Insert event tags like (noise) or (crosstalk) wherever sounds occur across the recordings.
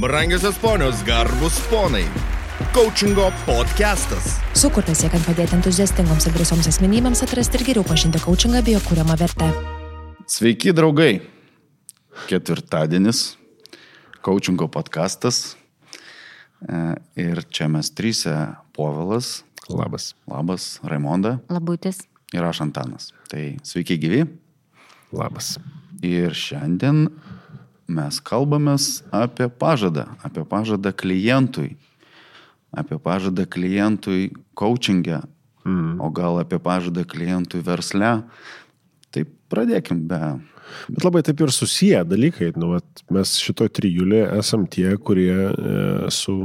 Brangiosios ponios, garbus ponai. Coachingo podcastas. Sukurtas siekiant padėti entuziastingoms ir drąsioms asmenybėms atrasti ir geriau pažinti coachingą bei jo kūriamą vertę. Sveiki, draugai. Ketvirtadienis. Coachingo podcastas. E, Ir čia mes trysia Povilas. Labas. Labas, Raimonda Labutis. ir aš Antanas. Tai sveiki gyvi. Labas. Ir šiandien mes kalbamės apie pažadą, apie pažadą klientui, apie pažadą klientui coachingę, mm. o gal apie pažadą klientui versle. Tai pradėkim be. Bet labai taip ir susiję dalykai. Nu, vat, mes šito trijulė esam tie, kurie e, su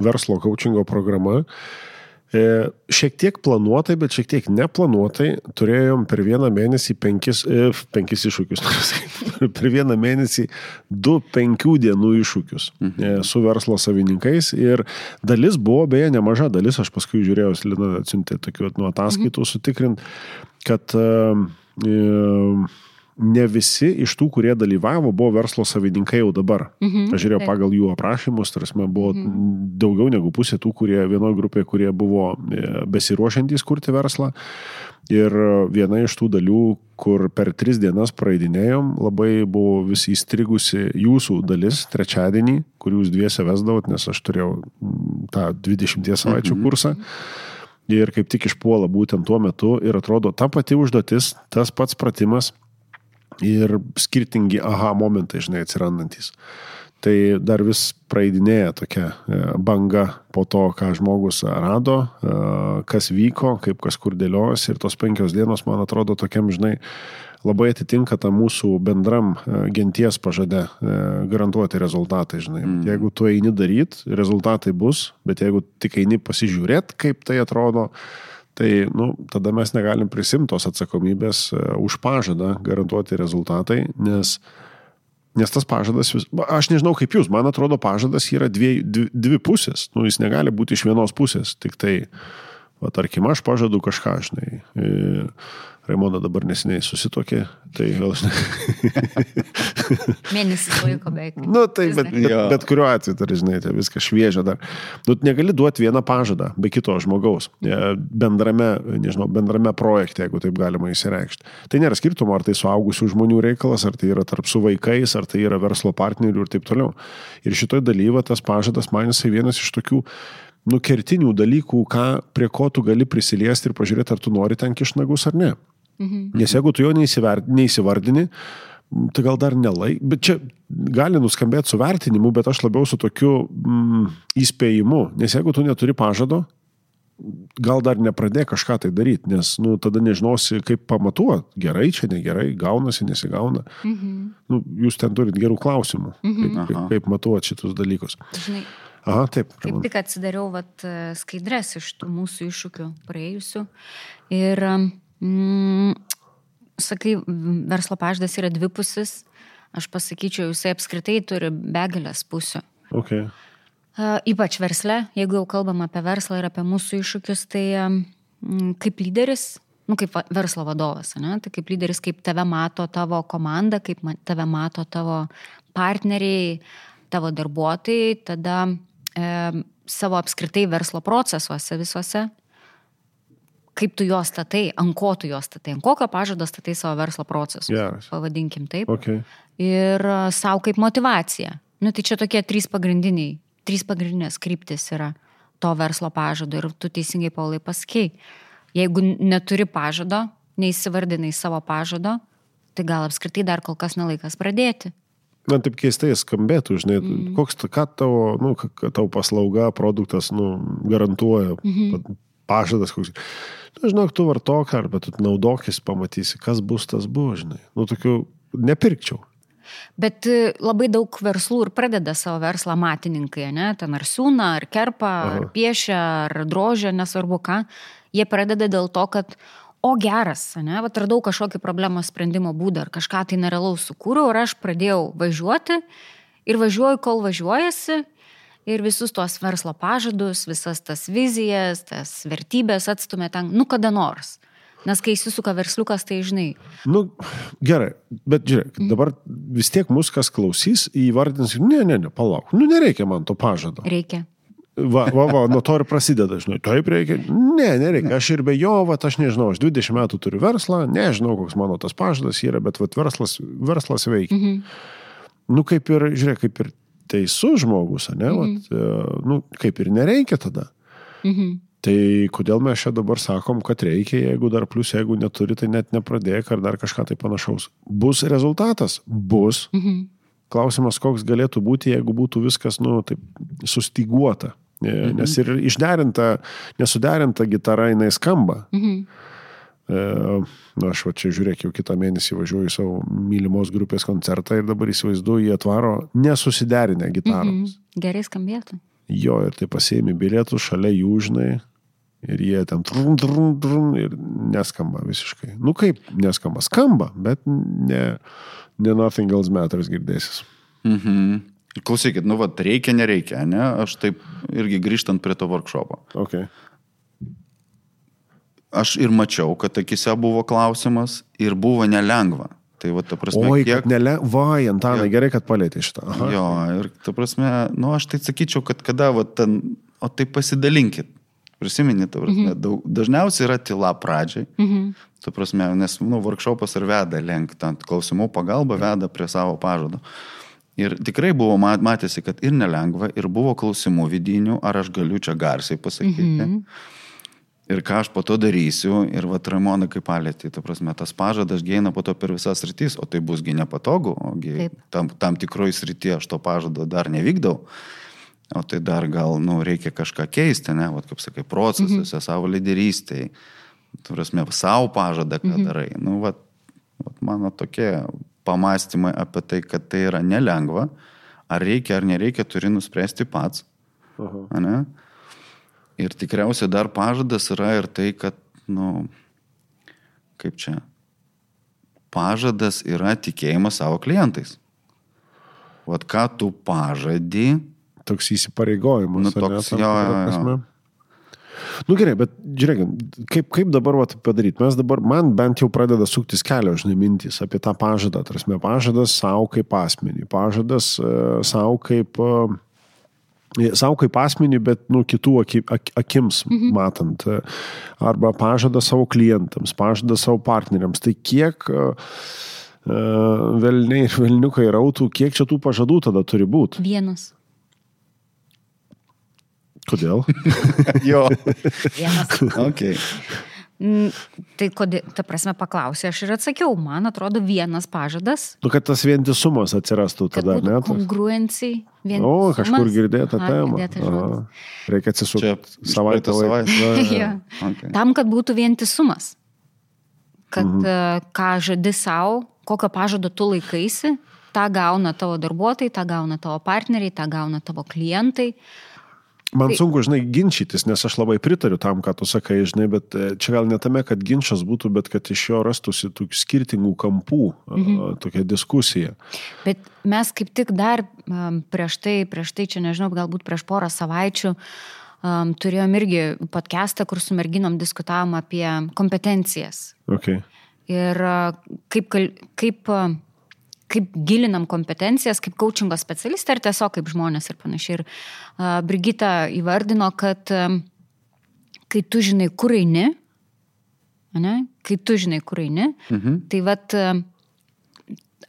verslo coachingo programa e, šiek tiek planuotai, bet šiek tiek neplanuotai turėjom per vieną mėnesį penkis, e, penkis iššūkius. (laughs) per vieną mėnesį du penkių dienų iššūkius e, su verslo savininkais. Ir dalis buvo, beje, nemaža dalis, aš paskui žiūrėjau, Lina atsiuntė tokių nu, ataskaitų sutikrint, kad e, e, ne visi iš tų, kurie dalyvavo, buvo verslo savininkai jau dabar. Mhm, Aš žiūrėjau taip. pagal jų aprašymus, tarsi buvo mhm. daugiau negu pusė tų, kurie vienoje grupėje, kurie buvo e, besiruošiantys kurti verslą. Ir viena iš tų dalių, kur per tris dienas praeidinėjom, labai buvo vis įstrigusi jūsų dalis trečiadienį, kur jūs dviese vesdavot, nes aš turėjau mm, tą 20 savaičių kursą. Ir kaip tik išpuola būtent tuo metu ir atrodo ta pati užduotis, tas pats pratimas ir skirtingi aha momentai, žinai, atsirandantis. Tai dar vis praeidinėja tokia e, banga po to, ką žmogus rado, e, kas vyko, kaip kas kur dėliojasi ir tos penkios dienos, man atrodo, tokiam, žinai, labai atitinka tą mūsų bendram e, genties pažadę garantuoti rezultatai, žinai. Mm. Jeigu tu eini daryti, rezultatai bus, bet jeigu tik eini pasižiūrėti, kaip tai atrodo, tai nu, tada mes negalim prisimti tos atsakomybės e, už pažadą garantuoti rezultatai, nes, nes tas pažadas, aš nežinau kaip jūs, man atrodo, pažadas yra dvi, dvi, dvi pusės, nu, jis negali būti iš vienos pusės, tik tai, va, tarkim, aš pažadu kažką, žinai. E, Raimonda dabar nesiniai susitokė, tai gal žinai. (laughs) Mėnesis laiko beveik. Nu, tai bet, bet, Jo. bet kuriuo atveju, tai žinai, tai viskas šviežia dar. Nu, negali duoti vieną pažadą be kito žmogaus. E, Bendrame, nežinau, bendrame projekte, jeigu taip galima įsireikšti. Tai nėra skirtumo, ar tai suaugusių žmonių reikalas, ar tai yra tarp su vaikais, ar tai yra verslo partnerių ir taip toliau. Ir šitoj dalyva tas pažadas man jisai vienas iš tokių nukertinių dalykų, ką, prie ko tu gali prisiliesti ir pažiūrėti, ar tu nori ten kišnagus ar ne. Mhm. Nes jeigu tu jo neįsivardini, tai gal dar nelai, bet čia gali nuskambėti su vertinimu, bet aš labiau su tokiu mm, įspėjimu, nes jeigu tu neturi pažado, gal dar nepradėk kažką tai daryti, nes nu, tada nežinosi, kaip pamatuot, gerai čia, negerai, gaunasi, nesigauna. Mhm. Nu, jūs ten turit gerų klausimų, mhm. kaip, kaip, kaip matuot šitus dalykus. Žinai, Aha, taip. kaip tik atsidariau vat, skaidrės iš tų mūsų iššūkių praėjusių. Ir, mm, sakai, verslo pažadas yra dvipusis. Aš pasakyčiau, jisai apskritai turi begalės pusių. Okay. A, Ypač versle, jeigu jau kalbam apie verslą ir apie mūsų iššūkius, tai mm, kaip lyderis, nu, kaip verslo vadovas, ne? tai kaip lyderis, kaip tave mato tavo komanda, kaip tave mato tavo partneriai, tavo darbuotojai, tada savo apskritai verslo procesuose visuose, kaip tu juos statai, ant ko tu juos statai, ant kokio pažado statai savo verslo procesus. Geras. Pavadinkim taip Okay. ir savo kaip motivacija. Nu, tai čia tokie trys pagrindiniai, trys pagrindinės kryptis yra to verslo pažado ir tu teisingai, Paulai, pasakei. Jeigu neturi pažado, neįsivardinai savo pažado, tai gal apskritai dar kol kas nelaikas pradėti. Man taip keistai skambėtų, žinai, mm. koks, ta- ką tavo, nu, ką- tavo paslauga, produktas, nu, garantuoja, mm. pažadas koks. Nu, žinok, tu vartok arba tu naudokis, pamatysi, kas bus, tas bus, žinai. Nu, tokių nepirkčiau. Bet e, labai daug verslų ir pradeda savo verslą matininkai, ne? Ten ar siūna, ar kerpa, Aha. ar piešia, ar drožia, nesvarbu ką. Jie pradeda dėl to, kad, o geras, ne? Vat radau kažkokį problemos sprendimo būdą, ar kažką tai nerealaus sukūriau, ir aš pradėjau važiuoti ir važiuoju, kol važiuojasi. Ir visus tuos verslo pažadus, visas tas vizijas, tas vertybės atstumė ten, nu kada nors. Nes kai įsisuka versliukas, tai žinai. Nu, gerai, bet žiūrėk, dabar vis tiek mus kas klausys, įvardins, ne, ne, ne, palauk, nu nereikia man to pažado. Reikia. Va, va, va, nuo to ir prasideda, žinai, taip reikia. Ne, nereikia, aš ir be jo, va, aš nežinau, aš 20 metų turiu verslą, nežinau, koks mano tas pažadas yra, bet va, verslas, verslas veikia. Mhm. Nu, kaip ir, žiūrėk, kaip ir teisus žmogus, ne, mhm. va, nu, kaip ir nereikia tada. Mhm. Tai kodėl mes čia dabar sakom, kad reikia, jeigu dar plus, jeigu neturi, tai net nepradėk ar dar kažką tai panašaus. Bus rezultatas? Bus. Mhm. Klausimas, koks galėtų būti, jeigu būtų viskas, nu, taip, sustiguota. Mhm. Nes ir išderinta, nesuderinta gitara jinai skamba. Mhm. E, na, aš va čia žiūrėk, jau kitą mėnesį važiuoju į savo mylimos grupės koncertą ir dabar įsivaizduoju, jie atvaro nesusiderinę gitaromis. Mhm. Gerai skambėtų. Jo, ir tai pasiemi bilietų šalia jų, žinai, ir jie ten trum, trum, trum, ir neskamba visiškai. Nu kaip neskamba, skamba, bet ne, ne nothing else matters girdėsis. Mhm. Klausykit, nu, vad, reikia, nereikia, ne? Aš taip irgi grįžtant prie to workshopo. Okay. Aš ir mačiau, kad akise buvo klausimas ir buvo nelengva. Tai va, ta prasme, Oi, kiek... nelengva, Antanai, gerai, kad palėtė šitą. Aha. Jo, ir ta prasme, nu, aš tai sakyčiau, kad kada, va, ten, o tai pasidalinkit. Prisiminit, ta prasme, mhm. daug, dažniausiai yra tyla pradžiai. Mhm. Ta prasme, nes, nu, workshopas ir veda link, ten klausimų pagalba veda prie savo pažado. Ir tikrai buvo matėsi, kad ir nelengva, ir buvo klausimų vidinių, ar aš galiu čia garsiai pasakyti. Mm -hmm. Ir ką aš po to darysiu, ir va, Ramonai kaip palėtė, ta prasme, tas pažadas gėina po to per visas rytis, o tai busgi nepatogu, ogi tam, tam tikroji srityje aš to pažado dar nevykdau, o tai dar gal, nu, reikia kažką keisti, ne, va, kaip sakai, procesuose, mm -hmm. savo lyderystėje, tu prasme, savo pažadą, ką mm -hmm. darai. Nu, va, va, mano tokie pamastymai apie tai, kad tai yra nelengva, ar reikia ar nereikia, turi nuspręsti pats. Ir tikriausiai dar pažadas yra ir tai, kad, nu, kaip čia, pažadas yra tikėjimas savo klientais. Vat ką tu pažadi. Toks įsipareigojimas. Nu, toks, ne, jo, jo, jo. Nu gerai, bet žiūrėkit, kaip, kaip dabar vat, padaryti? Mes dabar, man bent jau pradeda suktis kelio, žinai, mintys apie tą pažadą. Tarsi, pažadas savo kaip asmenį, pažadas uh, savo kaip... Uh, savo kaip asmenį, bet nu, kitų aki, ak, akims mhm. matant. Arba pažada savo klientams, pažada savo partneriams. Tai kiek velniai ir velniukai rautų, kiek čia tų pažadų tada turi būti? Vienas. Kodėl? (laughs) jo. Vienas. okay. Mm, tai kodėl, ta prasme, paklausė, aš ir atsakiau, man atrodo vienas pažadas. Nu, kad tas vientisumas atsirastų tada, ne? Kongruencijai. O, kažkur girdėta tema. Reikia atsisukti savaitę laiko. (laughs) okay. Tam, kad būtų vientisumas. Kad mhm. E, ką žadi savo, kokio pažado tu laikaisi, tą gauna tavo darbuotojai, tą gauna tavo partneriai, tą gauna tavo klientai. Uh, Man tai... sunku, žinai, ginčytis, nes aš labai pritariu tam, ką tu sakai, žinai, bet e, čia gal ne tame, kad ginčas būtų, bet kad iš jo rastųsi tų skirtingų kampų mhm. tokia diskusija. Bet mes kaip tik dar prieš tai, prieš tai čia nežinau, galbūt prieš porą savaičių um, turėjom irgi podcastą, kur su merginom diskutavom apie kompetencijas. Okay. Ir kaip, kaip kaip gilinam kompetencijas, kaip coachingo specialistė ir tiesiog kaip žmonės ir panašiai. Ir uh, Brigita įvardino, kad um, kai tu žinai, kur eini, ne, kai tu žinai, kur eini, mhm. tai vad uh,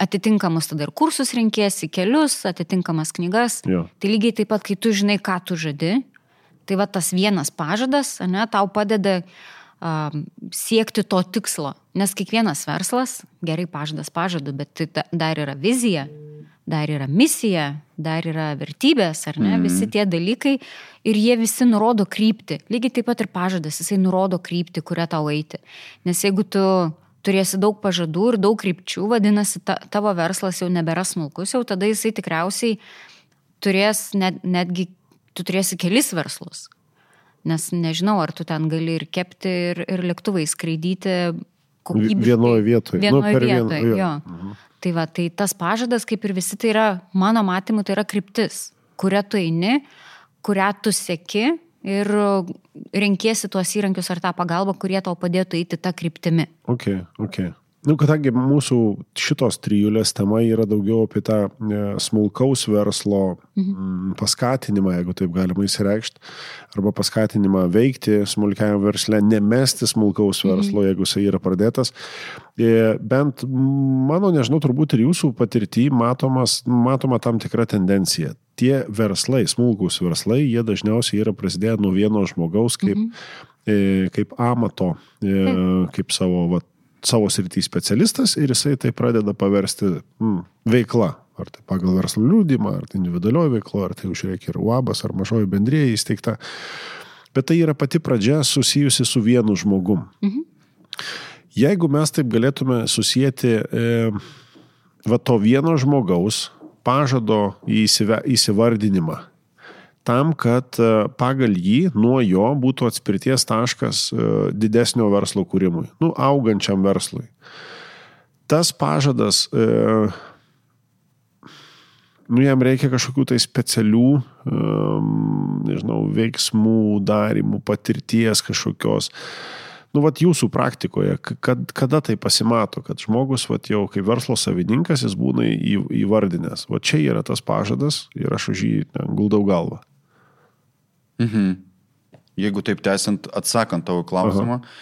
atitinkamus tada ir kursus renkėsi, kelius, atitinkamas knygas. Jo. Tai lygiai taip pat, kai tu žinai, ką tu žadi, tai va tas vienas pažadas, ne, tau padeda uh, siekti to tikslo. Nes kiekvienas verslas, gerai pažadas pažadu, bet tai dar yra vizija, dar yra misija, dar yra vertybės, ar ne, mm. visi tie dalykai ir jie visi nurodo krypti. Lygiai taip pat ir pažadas, jisai nurodo krypti, kurią tau eiti. Nes jeigu tu turėsi daug pažadų ir daug krypčių, vadinasi, ta, tavo verslas jau nebėra smulkus, jau tada jisai tikriausiai turės net, netgi, tu turėsi kelis verslus. Nes nežinau, ar tu ten gali ir kepti, ir, ir lėktuvai skraidyti. Vienoje vietoje. Vienoje nu, vietoje, vien, jo. jo. Mhm. Tai va, tai tas pažadas, kaip ir visi, tai yra, mano matymu, tai yra kryptis, kuria tu eini, kurią tu seki ir renkėsi tuos įrankius ar tą pagalbą, kurie tau padėtų eiti tą kryptimį. Ok, ok. Nu, kadangi mūsų šitos trijulės tema yra daugiau apie tą e, smulkaus verslo mhm. paskatinimą, jeigu taip galima įsireikšti, arba paskatinimą veikti smulkiam versle, nemesti smulkaus mhm. verslo, mhm. jeigu jisai yra pradėtas. E, bent mano, nežinau, turbūt ir jūsų patirtį matomas, matoma tam tikra tendencija. Tie verslai, smulkus verslai, jie dažniausiai yra prasidėję nuo vieno žmogaus kaip, mhm. kaip amato, kaip savo vat, savo srity specialistas ir jisai tai pradeda paversti mm, veikla. Ar tai pagal verslo liūdimą, ar tai individualioji veikla, ar tai užreikia ir UABas, ar mažoji bendrėja įsteigta. Bet tai yra pati pradžia susijusi su vienu žmogum. Mhm. Jeigu mes taip galėtume susijęti e, va to vieno žmogaus pažado įsivardinimą tam, kad e, pagal jį nuo jo būtų atspirties taškas e, didesnio verslo kūrimui, nu, augančiam verslui. Tas pažadas, e, nu, jam reikia kažkokių tai specialių, nežinau, veiksmų, darimų, patirties kažkokios. Nu, vat jūsų praktikoje, kad, kada tai pasimato, kad žmogus, vat jau kaip verslo savininkas, jis būna įvardinęs. Va čia yra tas pažadas ir aš už jį ne, guldau galvą. Mhm. Jeigu taip tęsiant, atsakant tavo klausimą, Aha.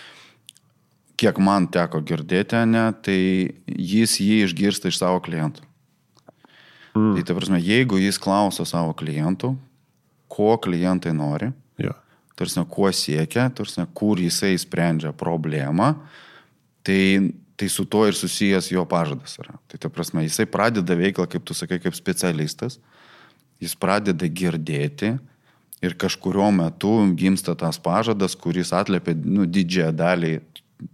kiek man teko girdėti, ne, tai jis jį išgirsta iš savo klientų. Mm. Tai ta prasme, jeigu jis klauso savo klientų, ko klientai nori, yeah. tarsi, kuo siekia, tarsi, kur jisai sprendžia problemą, tai, tai su to ir susijęs jo pažadas yra. Tai ta prasme, jisai pradeda veiklą, kaip tu sakai, kaip specialistas, jis pradeda girdėti, ir kažkurio metu gimsta tas pažadas, kuris atliepia nu, didžiąją dalį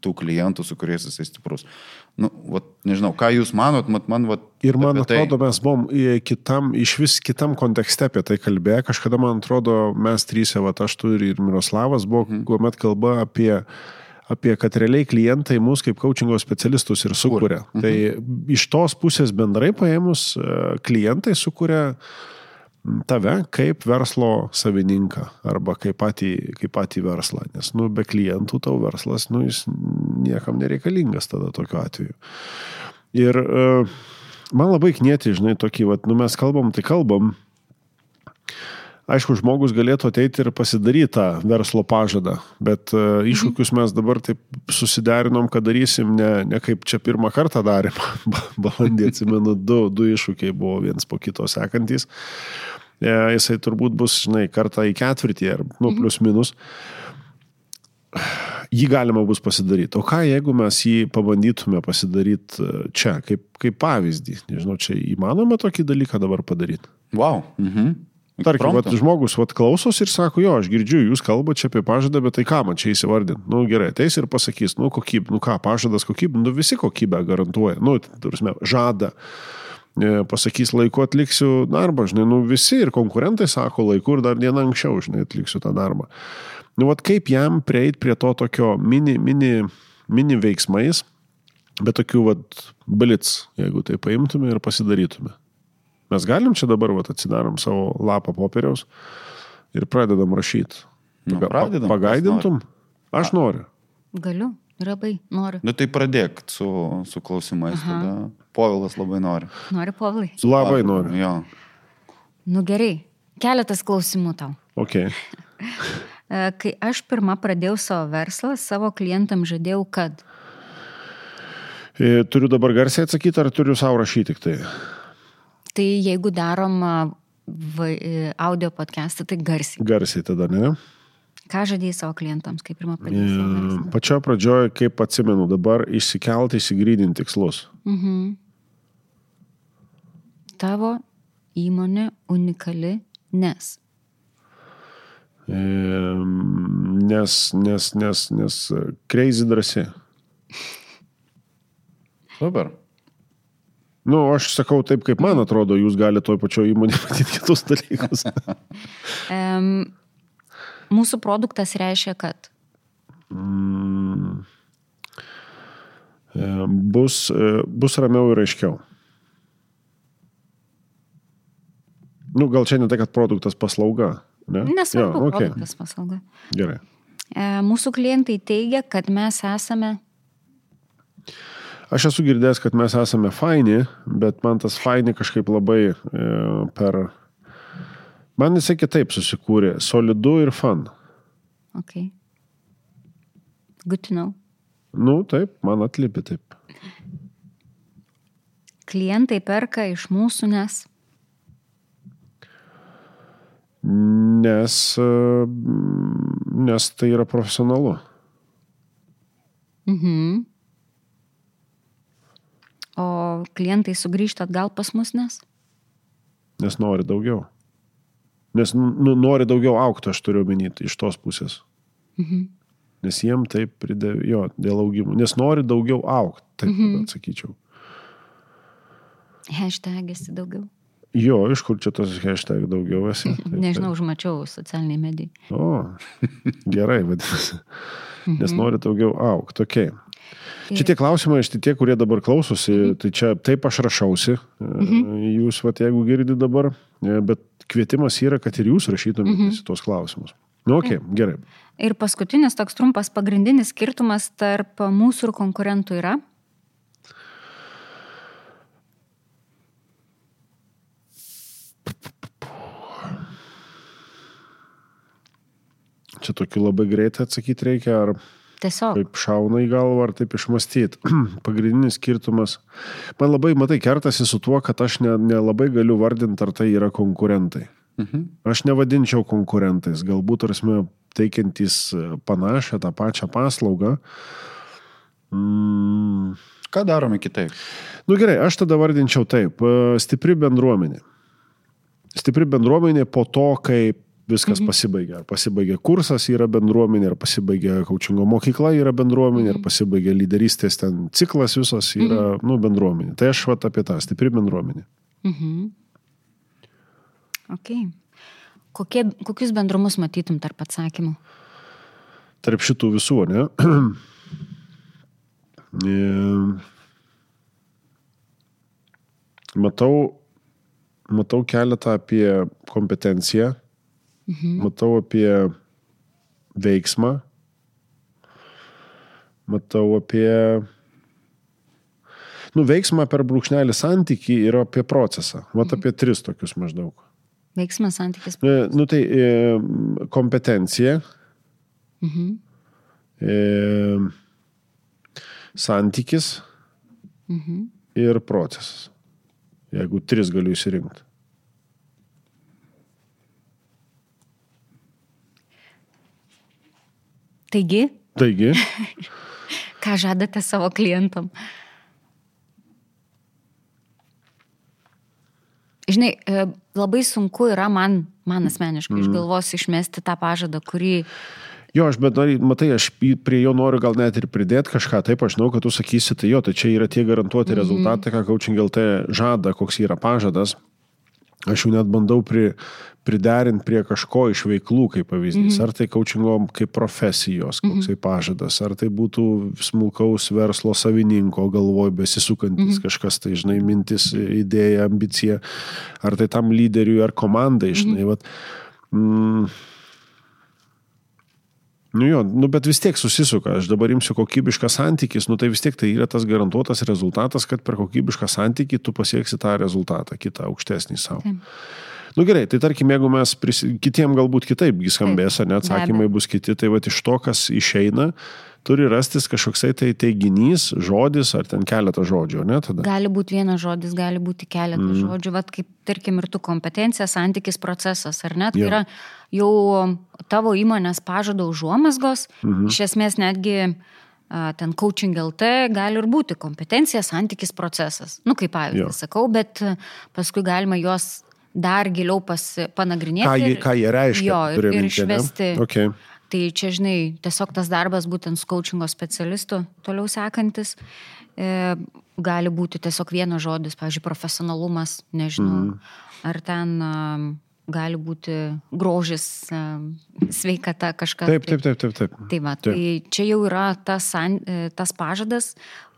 tų klientų, su kuriais jisai stiprus. Nu, vat, nežinau, ką jūs manot, mat, man vat, Ir man atrodo, tai... mes buvom kitam, iš vis kitam kontekste apie tai kalbėję. Kažkada, man atrodo, mes trysia, va, aš tu ir Miroslavas, buvo, mhm. kuomet kalba apie, apie, kad realiai klientai mus kaip coachingo specialistus ir sukuria. Mhm. Tai iš tos pusės bendrai paėmus, e, klientai sukuria tave kaip verslo savininką arba kaip patį, kaip patį verslą, nes nu, be klientų tau verslas, nu, jis niekam nereikalingas tada tokiu atveju. Ir uh, man labai knėti, žinai, tokį, vat, nu, mes kalbam, tai kalbam. Aišku, žmogus galėtų ateiti ir pasidaryti tą verslo pažadą, bet uh, iššūkius mes dabar taip susiderinom, kad darysim ne, ne kaip čia pirmą kartą darėm. (laughs) Balandį atsimenu, du, du iššūkiai buvo viens po kito sekantis. E, jisai turbūt bus, žinai, kartą į ketvirtį ar, nu, mhm. plus minus. Jį galima bus pasidaryti. O ką jeigu mes jį pabandytume pasidaryti e, čia, kaip, kaip pavyzdį? Nežinau, čia įmanoma tokį dalyką dabar padaryti. Wow. Mhm. Tarkim, vat, žmogus vat, klausos ir sako, jo, aš girdžiu, jūs kalbate čia apie pažadą, bet tai ką man čia įsivardinti? Nu gerai, ateis ir pasakys, nu kokybė, nu ką, pažadas kokybė, nu visi kokybę garantuoja, nu, turime, žada. E, pasakys laiku atliksiu darbą, žinai, nu visi ir konkurentai sako laiku ir dar dieną anksčiau, žinai, atliksiu tą darbą. Nu, vad kaip jam prieiti prie to tokio mini, mini, mini veiksmais, bet tokių, vad, blitz, jeigu tai paimtume ir pasidarytume. Mes galim čia dabar, vad, atsidarom savo lapą popieriaus ir pradedam rašyti. Nu, pradedam, Pagaidintum? Aš noriu. Galiu. Labai noriu. Nu tai pradėk su, su klausimais. Aha. Tada. Povilas labai nori. Nori, Povilai? Labai noriu. Jo. Nu gerai. Keletas klausimų tau. Ok. (laughs) E, kai aš pirmą pradėjau savo verslą, savo klientam žadėjau, kad. E, turiu dabar garsiai atsakyti, ar turiu savo rašyti tik tai? Tai jeigu darom e, audio podcastą, tai garsiai. Garsiai tada, ne? Ką žadėjai savo klientams, kaip pirmą pradėjai? Pačioje pradžioje, kaip atsimenu, dabar išsikelti, įsigrydinti tikslus. Mhm. Tavo įmonė unikali, nes. Nes, nes, nes, nes crazy drąsi. (laughs) Super. Nu, aš sakau taip, kaip man atrodo, jūs galite toj pačioj įmonėje (laughs) matyti kitus dalykus. (laughs) um, Mūsų produktas reiškia, kad. Mm, bus, e, bus ramiau ir aiškiau. Nu, gal čia ne tai, kad produktas paslauga. Ne? Nesvarbu, Jo, okay. produktas paslauga. Gerai. E, mūsų klientai teigia, kad mes esame Aš esu girdėjęs, kad mes esame faini, bet man tas faini kažkaip labai e, per... Man jisai kitaip susikūrė. Solidu ir fan. Okay. Good to know. Nu, taip, man atlipi taip. Klientai perka iš mūsų, nes Nes, e, nes tai yra profesionalu. Mhm. O klientai sugrįžta atgal pas mus, nes? Nes nori daugiau. Nes nu, nori daugiau aukti, aš turiu minėti, iš tos pusės. Mhm. Nes jiem taip pridėjo, jo, dėl augimo. Nes nori daugiau aukti, taip mhm. atsakyčiau. Hashtag esi daugiau. Jo, iš kur čia tas hashtag daugiau esi? (laughs) Taip, Nežinau, užmačiau socialiniai medijai. O, gerai, vadinasi. Nes nori daugiau aukti. Okay. Čia tie klausimai, šitie tie, kurie dabar klausosi, tai čia taip aš rašausi. Jūs, va, jeigu girdi dabar, e, bet kvietimas yra, kad ir jūs rašytumėte tos klausimus. Nu, ok, gerai. Ir paskutinis toks trumpas pagrindinis skirtumas tarp mūsų ir konkurentų yra. Čia tokiu labai greitai atsakyti reikia, ar Tiesiog. taip šauna į galvą, ar taip išmastyti. (clears throat) Pagrindinis skirtumas. Man labai, matai, kertasi su tuo, kad aš ne- nelabai galiu vardinti, ar tai yra konkurentai. Mhm. Aš nevadinčiau konkurentais, galbūt tarsi teikiantys e, panašią tą pačią paslaugą. Mm, Ką darome kitaip? Nu gerai, aš tada vardinčiau taip. e, Stipri bendruomenė. Stipri bendruomenė po to, kai viskas mhm. pasibaigia. Ar pasibaigia kursas yra bendruomenė, ar pasibaigia kaučingo mokykla yra bendruomenė, mhm. ar pasibaigia lyderystės ten ciklas visas yra, mhm. nu, bendruomenė. Tai aš vat apie tą stipri bendruomenė. Mhm. Okay. Kokie, kokius bendrumus matytum tarp atsakymų? Tarp šitų visų, ne? (clears throat) E, matau, matau keletą apie kompetenciją, mhm. matau apie veiksmą, matau apie nu, veiksmą per brūkšnelį santyki ir apie procesą. Vat apie tris tokius maždaug. Veiksmas, santykis. E, Nu tai e, kompetencija, Mhm. e, santykis Mhm. ir procesas. Jeigu tris galiu įsirinkti. Taigi, Taigi, (laughs) ką žadate savo klientam? Žinai, e, labai sunku yra man, man asmeniškai mm. iš galvos išmesti tą pažadą, kurį jo, aš bet matai, aš prie jo noriu gal net ir pridėti kažką. Taip, aš žinau, kad tu sakysi, tai jo, tai čia yra tie garantuoti rezultatai, ką Coaching LT žada, koks yra pažadas. Aš jau net bandau pri, priderinti prie kažko iš veiklų, kaip pavyzdys. Ar tai coachingo kaip profesijos, koksai pažadas, ar tai būtų smulkaus verslo savininko galvoj besisukantis kažkas, tai žinai, mintis, idėja, ambicija, ar tai tam lyderiui, ar komandai, žinai. Vat, mm, Nu jo, nu bet vis tiek susisuka, aš dabar imsiu kokybišką santykis, nu tai vis tiek tai yra tas garantuotas rezultatas, kad per kokybišką santykį tu pasieksi tą rezultatą, kitą aukštesnį savo. Taip. Nu gerai, tai tarkim, jeigu mes prisi... kitiem galbūt kitaipgi skambės, Taip, ne atsakymai bus kiti, tai va iš to, kas išeina, turi rastis kažkoksai tai teiginys, žodis ar ten keletą žodžių, ne tada? gali būti vienas žodis, gali būti keletas mm. žodžių, vad kaip, tarkim, ir tu kompetencija, santykis, procesas, ar ne? Tai Jo. yra jau tavo įmonės pažado užuomasgos, mhm. iš esmės netgi ten coaching LT gali ir būti kompetencija, santykis, procesas. Nu, kaip Jo. pavyzdį sakau, bet paskui galima juos dar giliau pasi, panagrinėti. Ką jie, ir- ką jie reiškia? Jo, ir, ir minty, ne? išvesti. Okay. Tai čia, žinai, tiesiog tas darbas būtent su coachingo specialistu toliau sekantis. E, gali būti tiesiog vienas žodis, pavyzdžiui, profesionalumas, nežinau. Mm. Ar ten gali būti grožis, um, sveikata kažkas. Taip, taip, taip, taip. taip. Tai, va, Taip. tai čia jau yra tas, e, tas pažadas,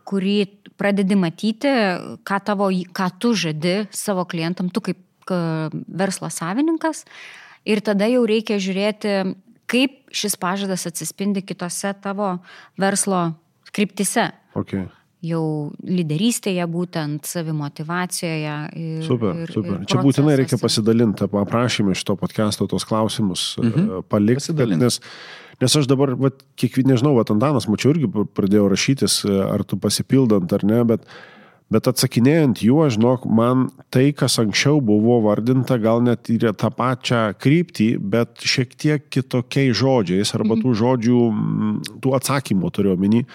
kurį pradedi matyti, ką, tavo, ką tu žadi savo klientam, tu kaip ka, verslo savininkas. Ir tada jau reikia žiūrėti, kaip šis pažadas atsispindi kitose tavo verslo kryptise. Okay. Jau lyderystėje, būtent savimotivacijoje. Ir, Super, ir, super. ir Čia būtinai reikia pasidalinti, aprašymę šito podcast'o tos klausimus mhm. palikti. Pasidalink. Nes, nes aš dabar, vat, kiekvien, nežinau, vat, Antanas, mačiau irgi pradėjau rašytis, e, ar tu pasipildant ar ne, bet, bet atsakinėjant juo, žinok, man tai, kas anksčiau buvo vardinta, gal net ir tą pačią kryptį, bet šiek tiek kitokiais žodžiais, arba tų žodžių, tų atsakymų turiu omeny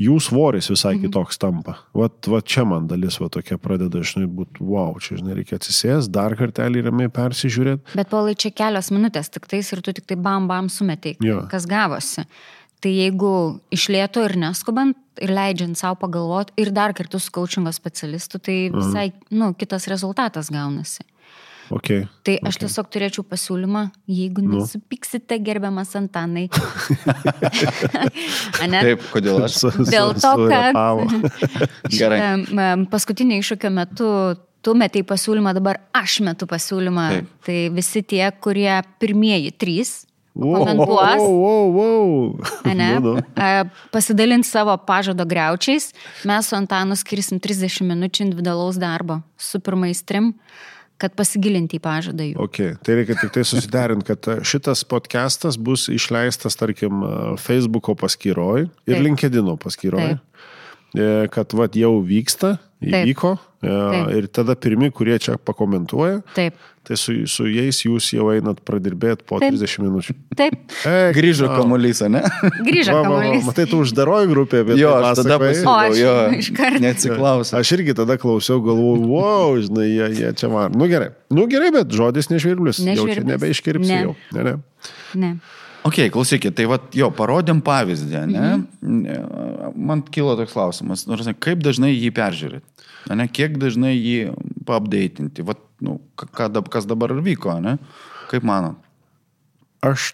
jų svoris visai mhm. kitoks tampa. Vat, vat čia man dalis va tokia pradeda, žinai, būti, wow, čia, žinai, reikia atsisės, dar kartelį ramiai persižiūrėti. Bet palai čia kelios minutės tik tais ir tu tik tai bam bam sumetai, Jo. kas gavosi. Tai jeigu išlėto ir neskubant ir leidžiant savo pagalvoti ir dar kartu su coachingo specialistu, tai visai, nu, kitas rezultatas gaunasi. Okay. Tai aš okay. tiesiog turėčiau pasiūlymą, jeigu Nu. nesupyksite gerbiamas Antanai. (laughs) Ane? Taip, kodėl aš? Dėl to, kad (laughs) em, paskutinio iššūkio metu tu metai pasiūlymą, dabar aš metu pasiūlymą. Taip. Tai visi tie, kurie pirmieji trys komentuos. wow, wow, wow. Ane, pasidalint savo pažado greučiais. Mes su Antanu skirsim 30 minučių individualaus darbo su pirmais trim, kad pasigilinti į pažadą jų. Okay. Tai reikia tik tai susiderinti, kad e, šitas podcastas bus išleistas, tarkim, e, Facebook'o paskyroje ir Taip. LinkedIn'o paskyroje. Taip. Kad vat jau vyksta, įvyko e, Taip. ir tada pirmi, kurie čia pakomentuoja, Taip, tai su, su jais jūs jau einat pradirbėti po Taip. 30 minučių. taip, E, Grįžo kamuolys, ne? grįžo kamuolys. Matai, tu uždaroji grupė, bet Jo, aš tada O, pasiūliau, aš jo, (laughs) iškart. neatsiklausau. Aš irgi tada klausiau, galvoju, wow, žinai, jie, jie čia var. Nu gerai, nu gerai, bet žodis nežvirblis. Jau čia Nežvirblis. nebeiškirpsi Ne. jau. Ne, ne. Ne. Ok, klausykit, tai vad, jo, parodėm pavyzdį, ne? Mhm. Man kilo toks klausimas, nors ne, kaip dažnai jį peržiūrėti, ne? Kiek dažnai jį paapdeitinti, vad, nu, kas dabar vyko, ne? Kaip manot? Aš,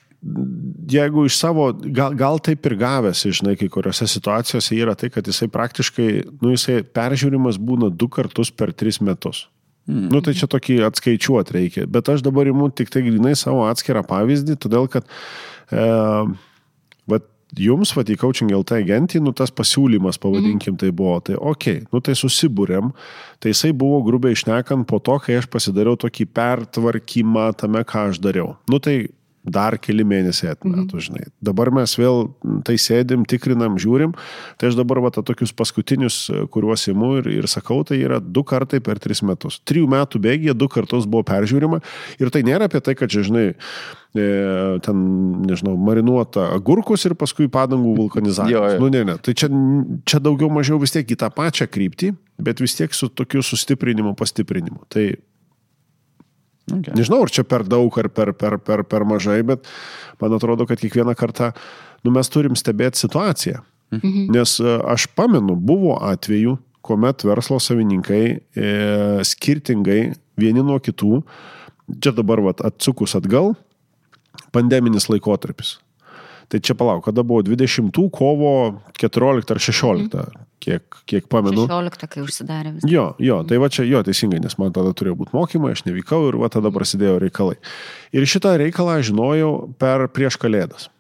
jeigu iš savo, gal, gal taip ir gavęs, žinai, kai kuriuose situacijose yra tai, kad jisai praktiškai, nu, jisai peržiūrimas būna du kartus per tris metus. Mm. Nu, tai čia tokį atskaičiuoti reikia. Bet aš dabar imu tik tai grinai savo atskirą pavyzdį, todėl kad e, vat, jums, vat, į coaching LT agentį, nu, tas pasiūlymas, pavadinkim, tai buvo, tai ok, nu, tai susibūrėm, tai jisai buvo grubiai išnekant po to, kai aš pasidariau tokį pertvarkymą tame, ką aš dariau. Nu, tai dar keli mėnesiai atmetų, žinai. Dabar mes vėl tai sėdim, tikrinam, žiūrim. Tai aš dabar va tą tokius paskutinius, kuriuos imu ir, ir sakau, tai yra du kartai per tris metus. Trijų metų bėgėje du kartus buvo peržiūrima. Ir tai nėra apie tai, kad čia, žinai, e, ten, nežinau, marinuota agurkus ir paskui padangų vulkanizavimas. Nu, ne, ne. Tai čia, čia daugiau mažiau vis tiek į tą pačią kryptį, bet vis tiek su tokiu sustiprinimu, pastiprinimu. Tai Okay. Nežinau, ar čia per daug, ar per, per, per, per mažai, bet man atrodo, kad kiekvieną kartą nu, mes turim stebėti situaciją. Mhm. Nes e, aš pamenu, buvo atvejų, kuomet verslo savininkai e, skirtingai vieni nuo kitų, čia dabar vat, atsukus atgal, pandeminis laikotarpis. Tai čia palauk, kada buvo 20 kovo 14 ar 16, mhm. kiek, kiek pamenu. 16, kai užsidarė viskas. Jo, jo, tai va čia, jo, teisingai, nes man tada turėjo būti mokymai, aš nevykau ir va tada prasidėjo reikalai. Ir šitą reikalą žinojau per prieš kalėdas.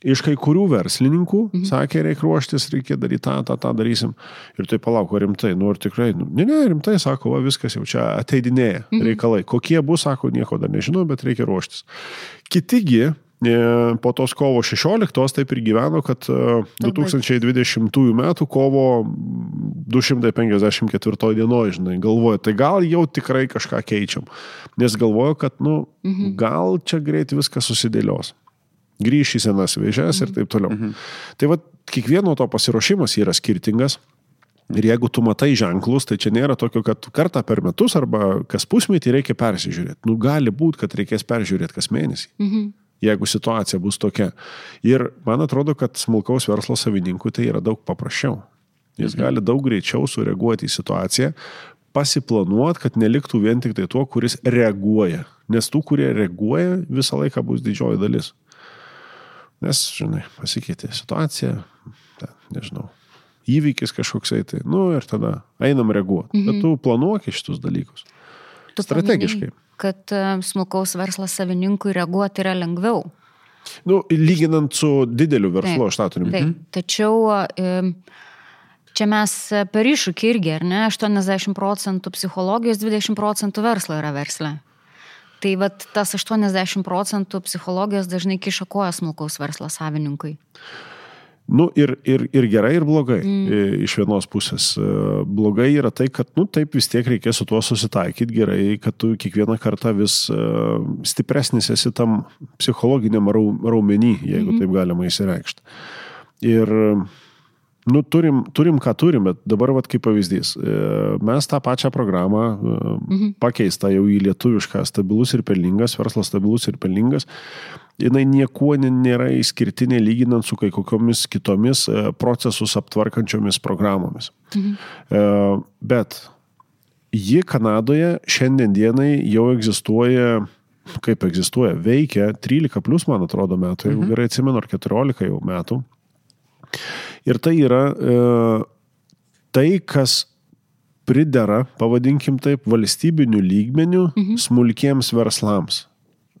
Iš kai kurių verslininkų mhm. sakė, reikia ruoštis, reikia daryti tą, tą, tą darysim. Ir tai palauk, ar rimtai, nu ir tikrai, nu, ne, ne, rimtai, sako, va, viskas jau čia ateidinėja mhm. reikalai. Kokie bus, sako, nieko dar nežinau, bet reikia ruoštis. Kitigi, po tos kovo 16 taip ir gyveno, kad e, 2020 m. kovo 254 dienoje, žinai, galvoju, tai gal jau tikrai kažką keičiam. Nes galvoju, kad, nu, mhm. gal čia greit viskas susidėlios. Grįš į senas vėžės mhm. ir taip toliau. Mhm. Tai va, kiekvieno to pasiruošimas yra skirtingas. Ir jeigu tu matai ženklus, tai čia nėra tokio, kad kartą per metus arba kas pusmetį reikia persižiūrėti. Nu, gali būti, kad reikės peržiūrėti kas mėnesį. Mhm jeigu situacija bus tokia. Ir man atrodo, kad smulkaus verslo savininkui tai yra daug paprasčiau. Jis mhm. gali daug greičiau sureaguoti į situaciją, pasiplanuoti, kad neliktų vien tik tai tuo, kuris reaguoja. Nes tų, kurie reaguoja, visą laiką bus didžioji dalis. Nes, žinai, pasikeitė situacija, ten, nežinau, įvykis kažkoksai, tai, nu ir tada einam reaguoti. Mhm. Bet tu planuoki šitus dalykus. Tu Strategiškai. paminėjai- kad e, smulkaus verslo savininkui reaguoti yra lengviau. Nu, lyginant su dideliu verslu, aš tą turiu. Taip, tačiau e, čia mes per iššūkį irgi, ar ne, 80 procentų psichologijos, 20 procentų verslo yra versle. Tai vat tas 80 procentų psichologijos dažnai kiša koją smulkaus verslo savininkui. Nu, ir, ir, ir gerai, ir blogai mm. iš vienos pusės. E, blogai yra tai, kad, nu, taip vis tiek reikės su tuo susitaikyti gerai, kad tu kiekvieną kartą vis uh, stipresnis esi tam psichologiniam raumenį, jeigu mm -hmm. taip galima įsireikšti. Ir Nu, turim, turim, ką turim, bet dabar, vat, kaip pavyzdys, e, mes tą pačią programą e, mhm. pakeistą jau į lietuvišką stabilus ir pelningas, verslas stabilus ir pelningas, jinai niekuo nėra išskirtinė lyginant su kai kokiomis kitomis e, procesus aptvarkančiomis programomis. Mhm. Bet ji Kanadoje šiandien dienai jau egzistuoja kaip egzistuoja, veikia 13 plus, man atrodo, metų, jeigu mhm. gerai atsimenu, ar 14 jau metų. Ir tai yra e, tai, kas pridera, pavadinkim taip, valstybinių lygmenių mhm. smulkiems verslams.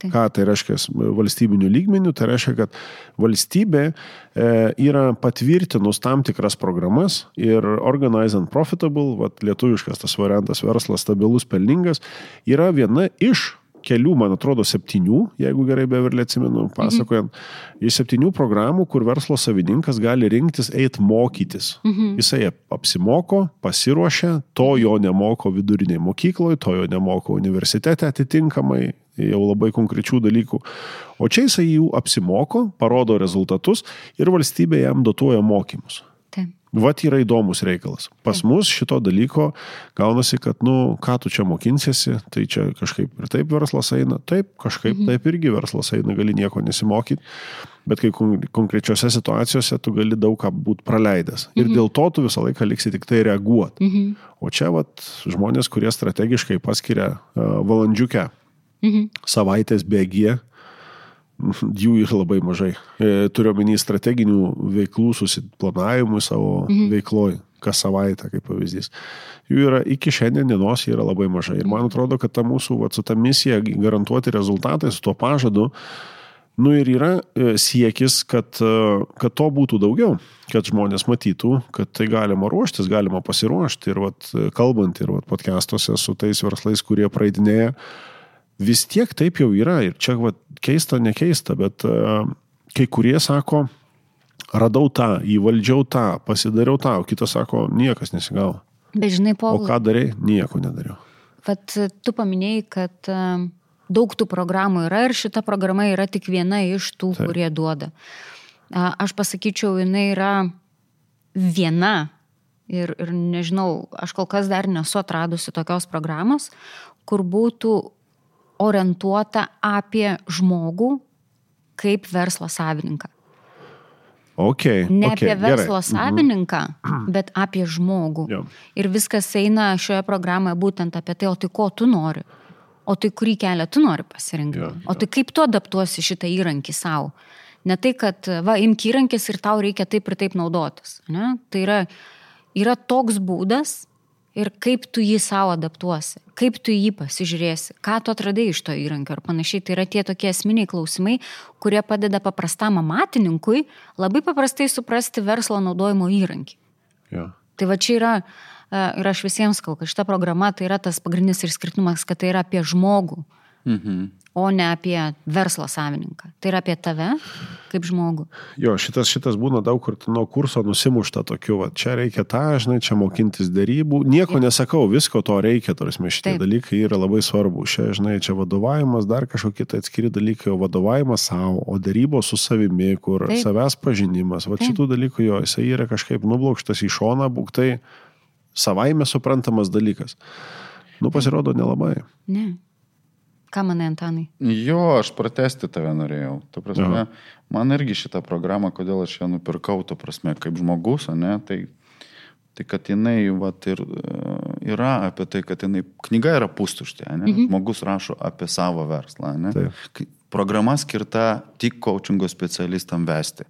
Taip. Ką tai reiškia valstybinių lygmenių? Tai reiškia, kad valstybė e, yra patvirtinus tam tikras programas ir Organize and Profitable, vat, lietuviškas tas variantas verslas stabilus, pelningas, yra viena iš kelių, man atrodo, septynių, jeigu gerai beverlė atsimenu, pasakojant, mhm. iš septynių programų, kur verslo savininkas gali rinktis eiti mokytis. Mhm. Jisai apsimoko, pasiruošia, to jo nemoko viduriniai mokykloje, to jo nemoko universitete atitinkamai, jau labai konkrečių dalykų. O čia jisai jų apsimoko, parodo rezultatus ir valstybė jam dotuoja mokymus. Vat yra įdomus reikalas. Pas mus šito dalyko gaunasi, kad, nu, ką tu čia mokinsiesi, tai čia kažkaip ir taip verslas eina, taip, kažkaip mhm. taip irgi verslas eina, gali nieko nesimokyti, bet kai konkrečiose situacijose tu gali daug ką būti praleidęs. Ir mhm. dėl to tu visą laiką liksi tik tai reaguoti. Mhm. O čia, vat, žmonės, kurie strategiškai paskiria uh, valandžiukę savaitės bėgyje, jų yra labai mažai. E, turiu omeny strateginių veiklų susiplanavimų savo mhm. veikloj, kas savaitę, kaip pavyzdys. Jų yra iki šiandien dienos yra labai mažai. Ir man atrodo, kad ta mūsų, va, su ta misija garantuoti rezultatai, su tuo pažadu, nu ir yra e, siekis, kad, e, kad to būtų daugiau, kad žmonės matytų, kad tai galima ruoštis, galima pasiruošti. Ir vat, kalbant ir vat, podcastuose su tais verslais, kurie praeidinėja, vis tiek taip jau yra. Ir čia va, keista, nekeista, bet uh, kai kurie sako, radau tą, įvaldžiau tą, pasidariau tą, o kitas sako, niekas nesigavo. Bet žinai, po... O ką darai? Nieko nedariau. Vat tu paminėjai, kad uh, daug tų programų yra ir šita programa yra tik viena iš tų, Taip. kurie duoda. Aš pasakyčiau, jinai yra viena ir, ir nežinau, aš kol kas dar nesu atradusi tokios programos, kur būtų orientuota apie žmogų kaip verslo savininką. Okay, ne okay, apie verslo gerai. Mhm. savininką, (clears throat) bet apie žmogų. Jo. Ir viskas eina šioje programoje būtent apie tai, o tai ko tu nori, o tai kurį kelią tu nori pasirinkti, jo, jo. o tai kaip tu adaptuosi šitą įrankį savo. Ne tai, kad, va, imk įrankis ir tau reikia taip ir taip naudotis. Ne? Tai yra, yra toks būdas, ir kaip tu jį savo adaptuosi, kaip tu jį pasižiūrėsi, ką tu atradai iš to įrankio ir panašiai. Tai yra tie tokie esminiai klausimai, kurie padeda paprastam amatininkui labai paprastai suprasti verslo naudojimo įrankį. Ja. Tai va čia yra, e, ir aš visiems kalbu, kad šita programa tai yra tas pagrindinis ir skirtumas, kad tai yra apie žmogų. Mhm o ne apie verslo savininką. Tai yra apie tave kaip žmogų. Jo, šitas, šitas būna daug kur nuo kurso nusimušta tokiu, va, čia reikia tą, žinai, čia mokintis darybų. Nieko Taip. nesakau, visko to reikia, tarsi šitie Taip. dalykai yra labai svarbu. Čia, žinai, čia vadovavimas, dar kažkokie tai atskiri dalykai, o vadovavimas savo, o darybos su savimi, kur Taip. savęs pažinimas, va šitų dalykų jo, jisai yra kažkaip nublokštas į šoną, būk tai savaime suprantamas dalykas. Nu, pasirodo, nelabai. Ne. Ką manai, Antanai? Jo, aš pratesti tave norėjau. Tu prasme, Aha. man irgi šitą programą, kodėl aš ją nupirkau, tu prasme, kaip žmogus, ne, tai, tai kad jinai vat, ir, e, yra apie tai, kad jinai, knyga yra pustuštė, ne, mhm. žmogus rašo apie savo verslą. Ne. Taip. Programa skirta tik coachingo specialistam vesti.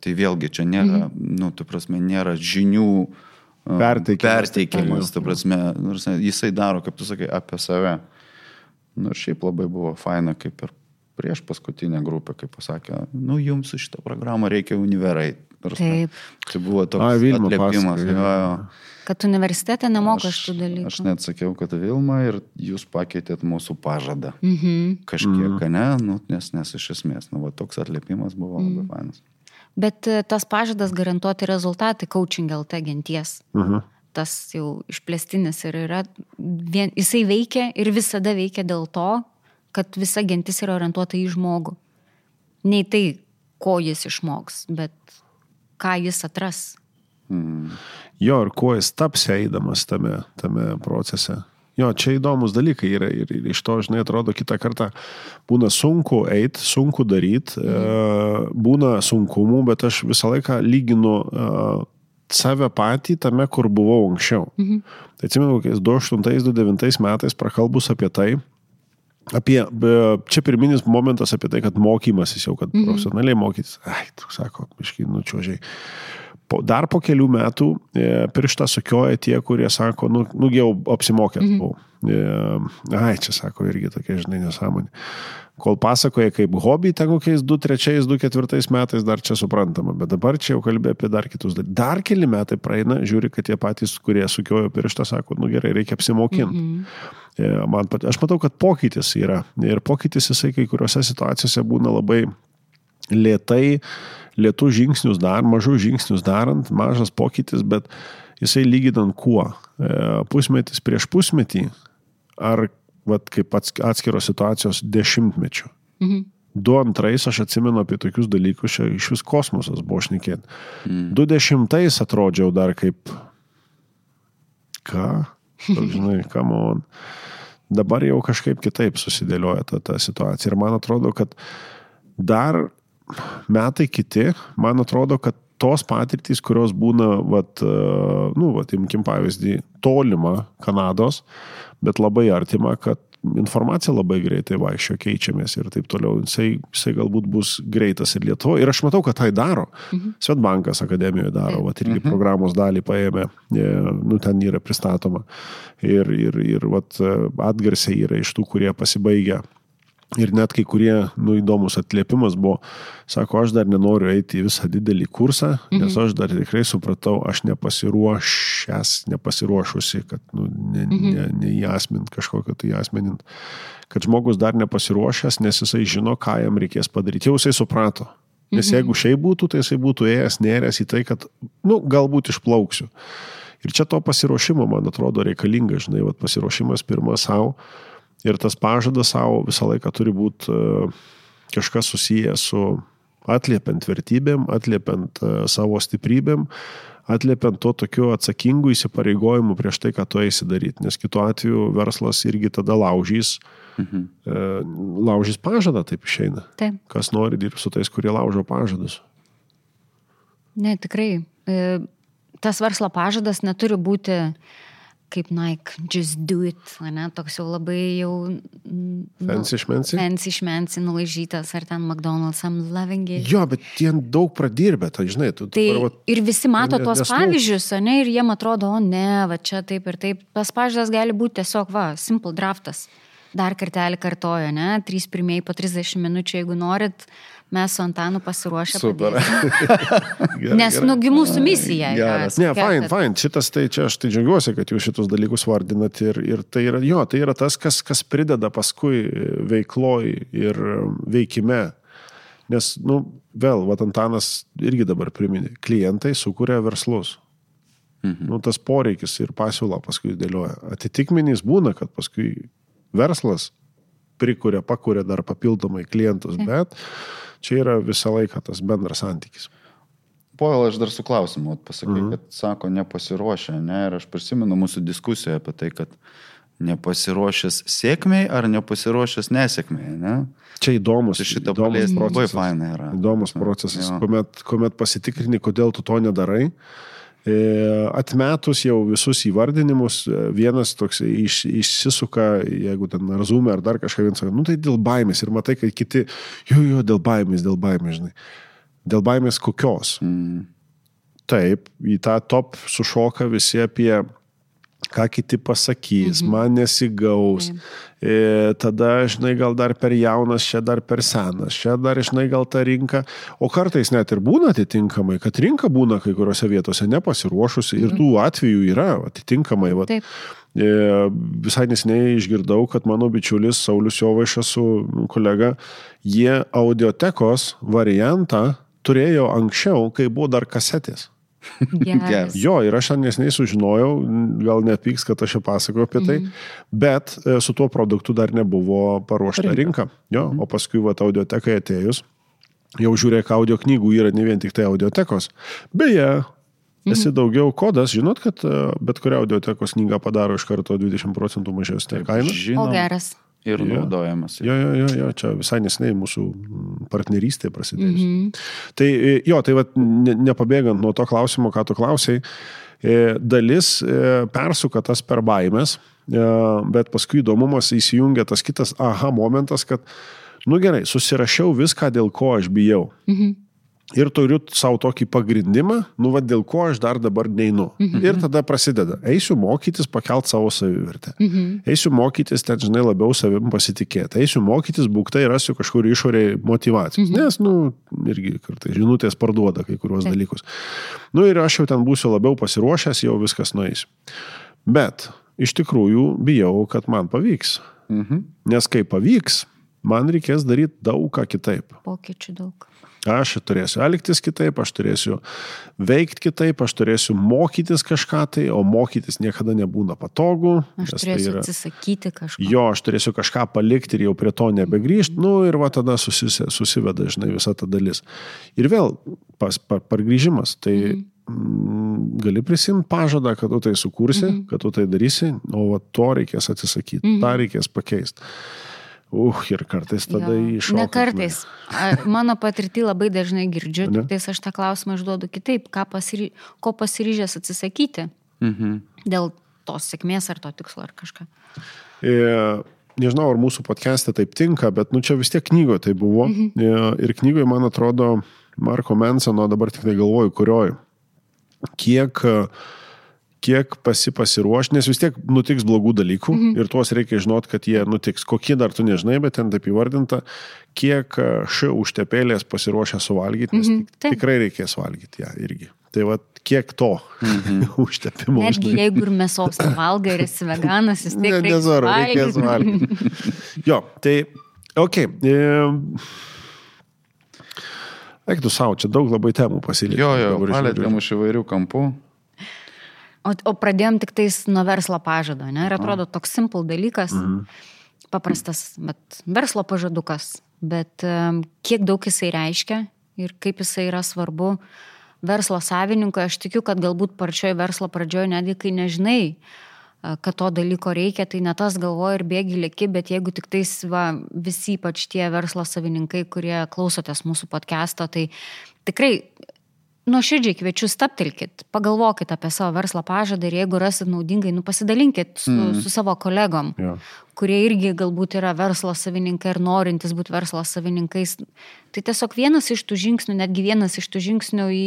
Tai vėlgi čia nėra, mhm. nu, tu prasme, nėra žinių perteikimas. Perteikimas, tu prasme, jisai daro, kaip tu sakai, apie save. Nu ir šiaip labai buvo faina, kaip ir prieš paskutinę grupę, kaip pasakė, nu jums su šitą programą reikia univerai. Taip. Tai buvo toks A, Vilma atliepimas. pasakojo, Jo, jo. Kad universitete nemoko šitų dalykų. Aš net sakiau, kad Vilma ir jūs pakeitėt mūsų pažadą. Mhm. Kažkiek, mm. ne, nu, nes, nes iš esmės, nu, va, toks atliepimas buvo Mhm. labai fainas. Bet e, tas pažadas garantuoti rezultatai coaching LT genties. Mhm. Tas jau išplėstinis ir yra, vien, jisai veikia ir visada veikia dėl to, kad visa gentis yra orientuota į žmogų. Ne į tai, ko jis išmoks, bet ką jis atras. Mm. Jo, ir kuo jis taps eidamas tame, tame procese. Jo, čia įdomus dalykai yra ir, ir iš to, žinai, atrodo, kitą kartą būna sunku eiti, sunku daryti, e, būna sunkumų, bet aš visą laiką lyginu e, save patį tame, kur buvau anksčiau. Mhm. Tai atsimenu, kokiais 2008-2009 metais prakalbus apie tai, apie, čia pirminis momentas apie tai, kad mokymasis jau, kad mhm. profesionaliai mokytis, ai, tu sako, iškai nučiuožiai. Po, dar po kelių metų e, pirštą sukioja tie, kurie sako, nu, nu jau apsimokęs Mhm. buvau. E, ai, čia sako irgi tokia, žinai, nesąmonė. Kol pasakoja kaip hobį, ten kokiais 2-3, 2-4 metais dar čia suprantama, bet dabar čia jau kalbė apie dar kitus dalykus. Dar keli metai praeina, žiūri, kad tie patys, kurie sukiojo pirštą, sako, nu gerai, reikia apsimokinti. Mhm. E, Man, pat- aš matau, kad pokytis yra. Ir pokytis jisai kai kuriuose situacijose būna labai lietai, lietų žingsnius dar, mažų žingsnius darant, mažas pokytis, bet jisai lyginant kuo. E, Pusmetis prieš pusmetį ar vat, kaip ats- atskiros situacijos dešimtmečių. Mhm. Du antrais aš atsimenu apie tokius dalykus, čia iš vis kosmosas buvo šnekėti. Mm. Du dešimtais atrodžiau dar kaip... Ką? Toks, (laughs) Žinai, kam on. Dabar jau kažkaip kitaip susidėlioja ta, ta situacija. Ir man atrodo, kad dar metai kiti, man atrodo, kad tos patirtys, kurios būna, vat, e, nu, vat, imkim pavyzdį, tolima Kanados, bet labai artima, kad informacija labai greitai vaikščio, keičiamės ir taip toliau. Jisai, jisai galbūt bus greitas ir Lietuvo. Ir aš matau, kad tai daro. Mhm. Svetbankas akademijoje daro, vat, irgi mhm. programos dalį paėmė, e, nu, ten yra pristatoma. Ir, ir, ir vat, atgarsiai yra iš tų, kurie pasibaigia Ir net kai kurie, nu, įdomus atliepimas buvo, sako, aš dar nenoriu eiti į visą didelį kursą, nes aš dar tikrai supratau, aš nepasiruošęs, nepasiruošusi, kad, nu, ne, ne, neįasmint kažkokio tai asmenint, kad žmogus dar nepasiruošęs, nes jisai žino, ką jam reikės padaryti. Jau jisai suprato. Nes jeigu šiaip būtų, tai jisai būtų ėjęs, nėręs į tai, kad, nu, galbūt išplauksiu. Ir čia to pasiruošimo, man atrodo, reikalinga, žinai, vat, pasiruošimas pirmas savo. Ir tas pažadas savo visą laiką turi būti e, kažkas susijęs su atliepiant vertybėm, atliepiant e, savo stiprybėm, atliepiant to tokiu atsakingu įsipareigojimu prieš tai, ką tu eisi daryti. Nes kitu atveju verslas irgi tada laužys, mhm. laužys pažadą, taip išeina. Taip. Kas nori dirbti su tais, kurie laužo pažadus. Ne, tikrai. E, Tas verslo pažadas neturi būti kaip Nike, just do it, ne, toks jau labai jau... nu, Fancy šmensi? Fancy šmensi, nulaižytas, ar ten McDonald's, I'm loving it. Jo, bet jie daug pradirbė, tai žinai, tu... Tai dabar vat- ir visi mato ne- tuos nes, nu- pavyzdžius, ne, ir jiem atrodo, o ne, va čia taip ir taip. Tas pažadas gali būti tiesiog, va, simple draftas. Dar kartelį kartojo, ne, trys pirmieji po 30 minučių, jeigu norit, mes su Antanu pasiruošę. Super. padėti. (laughs) Nes, nugi, mūsų misija. Geras. Ne, fine, fine. Šitas tai čia aš tai džiaugiuosi, kad jūs šitus dalykus vardinat ir, ir tai yra, jo, tai yra tas, kas, kas prideda paskui veikloj ir veikime. Nes, nu, vėl, Vatantanas irgi dabar priminė, klientai sukuria verslus. Mhm. Nu, tas poreikis ir pasiūla paskui dėlioja. Atitikmenys būna, kad paskui verslas prikuria, pakuria dar papildomai klientus, bet čia yra visą laiką tas bendras santykis. Poil, aš dar su klausimu pasakai, Mhm. mhm. kad sako nepasiruošę, ne? Ir aš prisimenu mūsų diskusiją apie tai, kad nepasiruošęs sėkmiai ar nepasiruošęs nesėkmiai, ne? Čia įdomus, Tai šitą įdomus paliesti labai procesas. faina yra. Įdomus procesas, jo. kuomet, kuomet pasitikrini, kodėl tu to nedarai. E, Atmetus jau visus įvardinimus, e, vienas toks iš, išsisuka, jeigu ten ar zoom ar dar kažką vienas, sako, nu tai dėl baimės ir matai, kad kiti, jo, jo, dėl baimės, dėl baimės, žinai. Dėl baimės kokios? Mm. Taip, į tą top sušoka visi apie ką kiti pasakys, mhm. man nesigaus. E, tada, žinai, gal dar per jaunas, čia dar per senas, čia dar, žinai, gal ta rinka. O kartais net ir būna atitinkamai, kad rinka būna kai kuriuose vietose nepasiruošusi mhm. ir tų atvejų yra atitinkamai. Va, Taip. E, visai nesiniai išgirdau, kad mano bičiulis Saulis Jovaišas su kolega, jie audiotekos variantą turėjo anksčiau, kai buvo dar kasetės. Geras. Jo, ir aš nesnei sužinojau, gal nepyks, kad aš čia pasakoju apie tai, mm. bet e, su tuo produktu dar nebuvo paruošta rinka. rinka. Jo, mm. O paskui, va, audiotekai atėjus, jau žiūrėk, audio knygų yra ne vien tik tai audiotekos. Beje, esi mhm. daugiau kodas, žinot, kad e, bet kurią audiotekos knygą padaro iš karto 20 procentų mažesnė kaina. Žinom. O geras ir ja. naudojamas. Jo, jo, jo, jo, čia visai nesnei mūsų partnerystė prasidėjo. Mm -hmm. Tai e, jo, tai va, ne, nepabėgant nuo to klausimo, ką tu klausai, e, dalis e, persuka tas per baimės, bet paskui įdomumas įsijungia tas kitas aha momentas, kad, nu gerai, susirašiau viską, dėl ko aš bijau. Mhm ir turiu savo tokį pagrindimą, nu vad dėl ko aš dar dabar neinu. Mhm. Ir tada prasideda. Eisiu mokytis pakelt savo savivertę. Mhm. Eisiu mokytis, ten žinai, labiau savim pasitikėti. Eisiu mokytis, būktai rasiu kažkur išoriai motivacijos. Mhm. Nes, nu, irgi kartai žinutės parduoda kai kuriuos Taip. dalykus. Nu ir aš jau ten būsiu labiau pasiruošęs, jau viskas nueis. Bet iš tikrųjų bijau, kad man pavyks. Mhm. Nes kai pavyks, man reikės daryti daug ką kitaip. Pokyčių daug. Aš turėsiu elgtis kitaip, aš turėsiu veikti kitaip, aš turėsiu mokytis kažką tai, o mokytis niekada nebūna patogu. Aš tai turėsiu tai yra... atsisakyti kažko. Jo, aš turėsiu kažką palikti ir jau prie to nebegrįžti, nu ir va tada susise, susiveda, žinai, visa ta dalis. Ir vėl pas, par, pargrįžimas. Tai mhm gali prisimti pažadą, kad tu tai sukursi, mm -hmm. kad tu tai darysi, o va, to reikės atsisakyti, mm -hmm. tą reikės pakeisti. Uh, ir kartais tada iššoka. Ne kartais. Mano patirtį labai dažnai girdžiu, tik tais aš tą klausimą užduodu kitaip, pasiry... ko pasiryžęs atsisakyti mhm. dėl tos sėkmės ar to tikslo ar kažką. E, nežinau, ar mūsų podcast'e taip tinka, bet nu čia vis tiek knygoje tai buvo. Mhm. E, ir knygoje, man atrodo, Marko Mensono, dabar tik tai galvoju, kurioj, kiek uh, kiek pasi pasiruoš, nes vis tiek nutiks blogų dalykų mhm. ir tuos reikia žinot, kad jie nutiks. Kokie dar tu nežinai, bet ten taip įvardinta, kiek e, š užtepėlės pasiruošę suvalgyti, nes mhm. Taip. tikrai reikės valgyti ją irgi. Tai va, kiek to mhm. (laughs) užtepimo. Netgi žinai. jeigu ir mėsos valgai ir esi veganas, vis tiek. Ne, nezaru, reikės valgyti. (laughs) jo, tai, okei. Okay. E, Eik tu savo, čia daug labai temų pasilikti. Jo, jo, palėtėm iš įvairių kampų. O, o pradėjom tik tais nuo verslo pažado, ne? Ir atrodo toks simple dalykas, mhm. paprastas, bet verslo pažadukas. Bet um, kiek daug jisai reiškia ir kaip jisai yra svarbu verslo savininkui, aš tikiu, kad galbūt pačioj verslo pradžioje, netgi kai nežinai, kad to dalyko reikia, tai ne tas galvoja ir bėgi lėki, bet jeigu tik tais va, visi, ypač tie verslo savininkai, kurie klausotės mūsų podcast'o, tai tikrai nuoširdžiai kviečiu staptelkit, pagalvokit apie savo verslo pažadą ir jeigu rasit naudingai, nu pasidalinkit su, mm. su savo kolegom, ja. kurie irgi galbūt yra verslo savininkai ir norintys būti verslo savininkais. Tai tiesiog vienas iš tų žingsnių, netgi vienas iš tų žingsnių į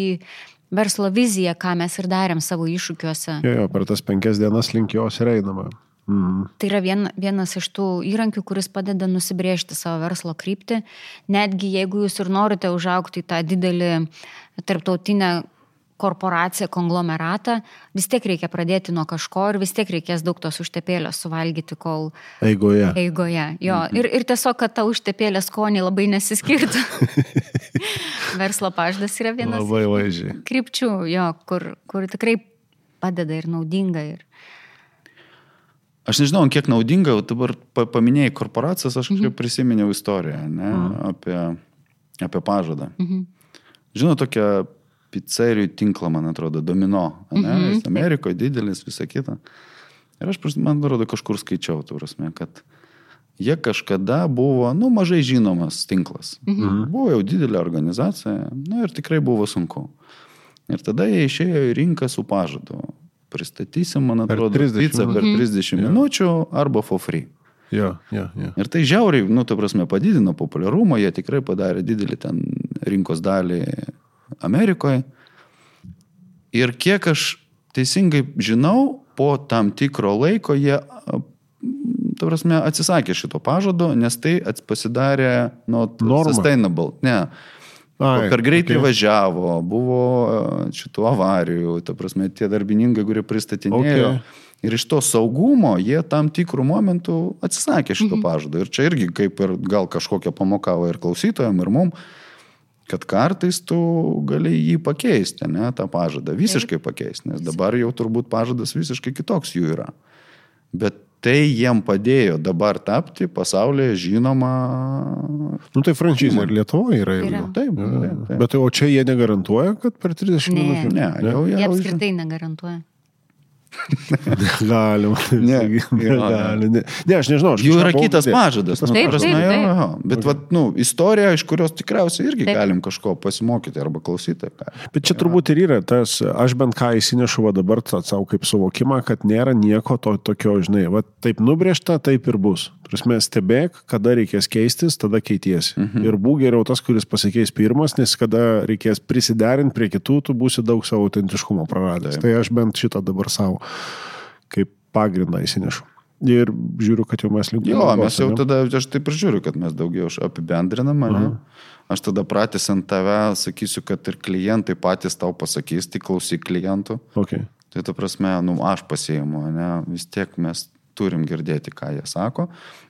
verslo viziją, ką mes ir darėm savo iššūkiuose. Jo, jo, per tas penkias dienas link jos ir einama. Mm. Tai yra vien, vienas iš tų įrankių, kuris padeda nusibriežti savo verslo kryptį. Netgi jeigu jūs ir norite užaukti tą didelį tarptautinę korporaciją, konglomeratą, vis tiek reikia pradėti nuo kažko ir vis tiek reikės daug tos užtepėlės suvalgyti, kol... Eigoje. Eigoje, jo. Mhm. Ir, ir tiesiog, kad ta užtepėlė skonį labai nesiskirtų. (laughs) Verslo paždas yra vienas. Labai vaizdžiai. Krypčių, jo, kur, kur tikrai padeda ir naudinga. Ir... Aš nežinau, kiek naudinga, dabar paminėjai korporacijas, aš mhm. prisiminiau istoriją ne, mhm. apie, apie pažadą. Mhm. Žinau, tokią pizzerijų tinklą, man atrodo, domino, ne, mhm. Jis Amerikoje didelis, visa kita. Ir aš, man atrodo, kažkur skaičiau, tu prasme, kad jie kažkada buvo, nu, mažai žinomas tinklas. Mhm. Buvo jau didelė organizacija, nu, ir tikrai buvo sunku. Ir tada jie išėjo į rinką su pažadu pristatysim, man atrodo, per 30, pizzą per 30 mhm. minučių arba for free. Ja, ja, ja. Ir tai žiauriai, nu, ta prasme, padidino populiarumą, jie tikrai padarė didelį ten rinkos dalį Amerikoje. Ir kiek aš teisingai žinau, po tam tikro laiko jie, ta prasme, atsisakė šito pažado, nes tai pasidarė, nu, sustainable. Ne. Ai, per greitai okay. važiavo, buvo a, šitų avarijų, ta prasme, tie darbininkai, kurie pristatinėjo. Okay. Ir iš to saugumo jie tam tikrų momentų atsisakė šito mhm. pažado. Ir čia irgi kaip ir gal kažkokia pamokavo ir klausytojams, ir mum, kad kartais tu gali jį pakeisti, ne, tą pažadą, visiškai pakeisti, nes dabar jau turbūt pažadas visiškai kitoks jų yra. Bet tai jiem padėjo dabar tapti pasaulyje žinoma. Nu tai franšizė ir Lietuvoje yra. Yra. Taip, taip, taip. Bet tai, o čia jie negarantuoja, kad per 30 Ne. minučių? Ne, jau, Jie jau, apskritai negarantuoja. (laughs) Galima. Ne. Gali, ne. ne, aš nežinau. Aš Jų yra kitas pažadas. Nu, Taip, ta prasme, taip, jo, taip. jo. Bet, vat, nu, istorija, iš kurios tikriausiai irgi Taip. galim kažko pasimokyti arba klausyti. Ką. Bet čia turbūt ir yra tas, aš bent ką įsinešu va dabar savo kaip suvokimą, kad nėra nieko to tokio, žinai, va taip nubrėžta, taip ir bus. Prasme, stebėk, kada reikės keistis, tada keitiesi. Mhm. Ir būk geriau tas, kuris pasikeis pirmas, nes kada reikės prisiderinti prie kitų, tu būsi daug savo autentiškumo praradęs. Taip. Tai aš bent šitą dabar savo kaip pagrindą įsinešu. Ir žiūriu, kad jau mes linkime. Jo, mes jau tada, aš taip ir žiūriu, kad mes daugiau apibendrinam, ne? Aš tada pratęsant tave sakysiu, kad ir klientai patys tau pasakys, tik klausyk klientų. Okay. Tai ta prasme, nu, aš pasiimu, ne? vis tiek mes turim girdėti, ką jie sako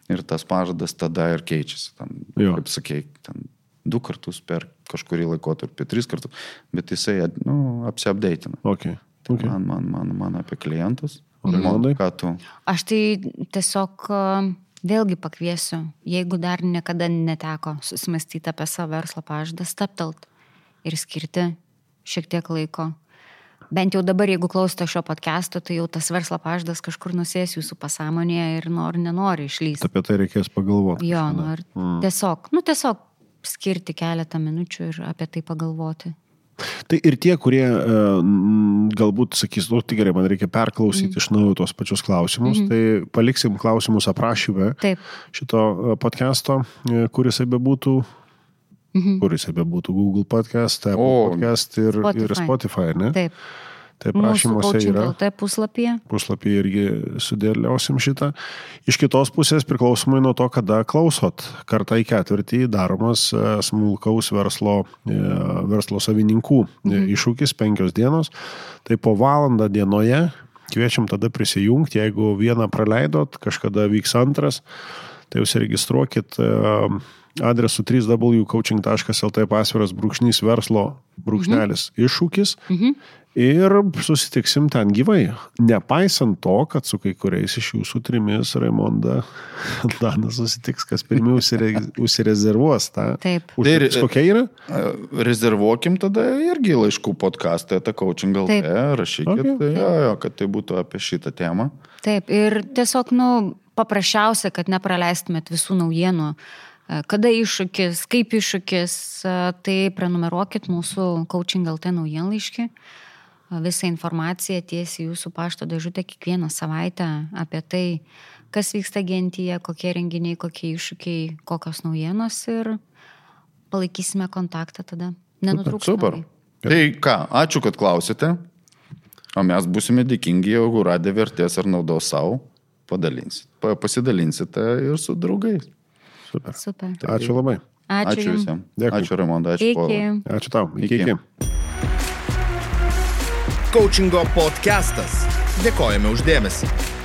ir tas pažadas tada ir keičiasi. Ten, Jo. kaip sakei, ten du kartus per kažkurį laikotarpį, tris kartus, bet jisai nu, apsiapdeitina. Okay. Okay. man, man, man, man apie klientus. Raimondai? Ką tu? Aš tai tiesiog vėlgi pakviesiu, jeigu dar niekada neteko susimastyti apie savo verslo pažadą, staptelt ir skirti šiek tiek laiko. Bent jau dabar, jeigu klausote šio podcast'o, tai jau tas verslo pažadas kažkur nusės jūsų pasąmonėje ir nori, nenori išlysti. Apie tai reikės pagalvoti. Jo, nu, ir tiesiog, nu, tiesiog skirti keletą minučių ir apie tai pagalvoti. Tai ir tie, kurie e, galbūt sakys, nu tai gerai, man reikia perklausyti mm. iš naujo tuos pačius klausimus, mm tai paliksim klausimus aprašyme Taip, šito e, podcast'o, e, kuris bebūtų. Mm Mhm. Kuris bebūtų Google podcast, Apple O, podcast ir Spotify, ir Spotify. Spotify ne? taip. Tai Mūsų prašymuose yra. LT puslapyje. puslapį irgi sudėliosim šitą. Iš kitos pusės priklausomai nuo to, kada klausot, kartą į ketvirtį daromas e, smulkaus verslo, e, verslo savininkų mhm. iššūkis penkios dienos. Tai po valandą dienoje kviečiam tada prisijungti, jeigu vieną praleidot, kažkada vyks antras, tai užsiregistruokit e, adresu www.coaching.lt pasviras brūkšnys verslo brūkšnelis mhm. iššūkis Mhm. ir susitiksim ten gyvai. Nepaisant to, kad su kai kuriais iš jūsų trimis Raimonda (laughs) Danas susitiks, kas pirmiau užsire- (laughs) užsirezervuos tą. Taip. Tai ir- Užsitiks, kokia yra? Rezervuokim tada irgi laiškų podcastą, tą coaching gal Taip. rašykit, Okay. jo, jo, kad tai būtų apie šitą temą. Taip, ir tiesiog, nu, paprasčiausia, kad nepraleistumėt visų naujienų. E, Kada iššūkis, kaip iššūkis, e, tai prenumeruokit mūsų Coaching LT naujienlaiškį. E, Visą informaciją tiesiai jūsų pašto dėžutę kiekvieną savaitę apie tai, kas vyksta gentyje, kokie renginiai, kokie iššūkiai, kokios naujienos ir palaikysime kontaktą tada. Nenutrūkstamai. Super. Tai ką, ačiū, kad klausėte. O mes būsime dėkingi, jeigu radę vertės ar naudos savo, padalinsit, pa- pasidalinsite ir su draugais. Super. Super. Ačiū labai. Ačiū. Ačiū jums. visiems. Dėkui. Ačiū Raimonda, ačiū. Iki. Ačiū tau. Iki. iki. Coachingo podcastas. Dėkojame uždėmesi.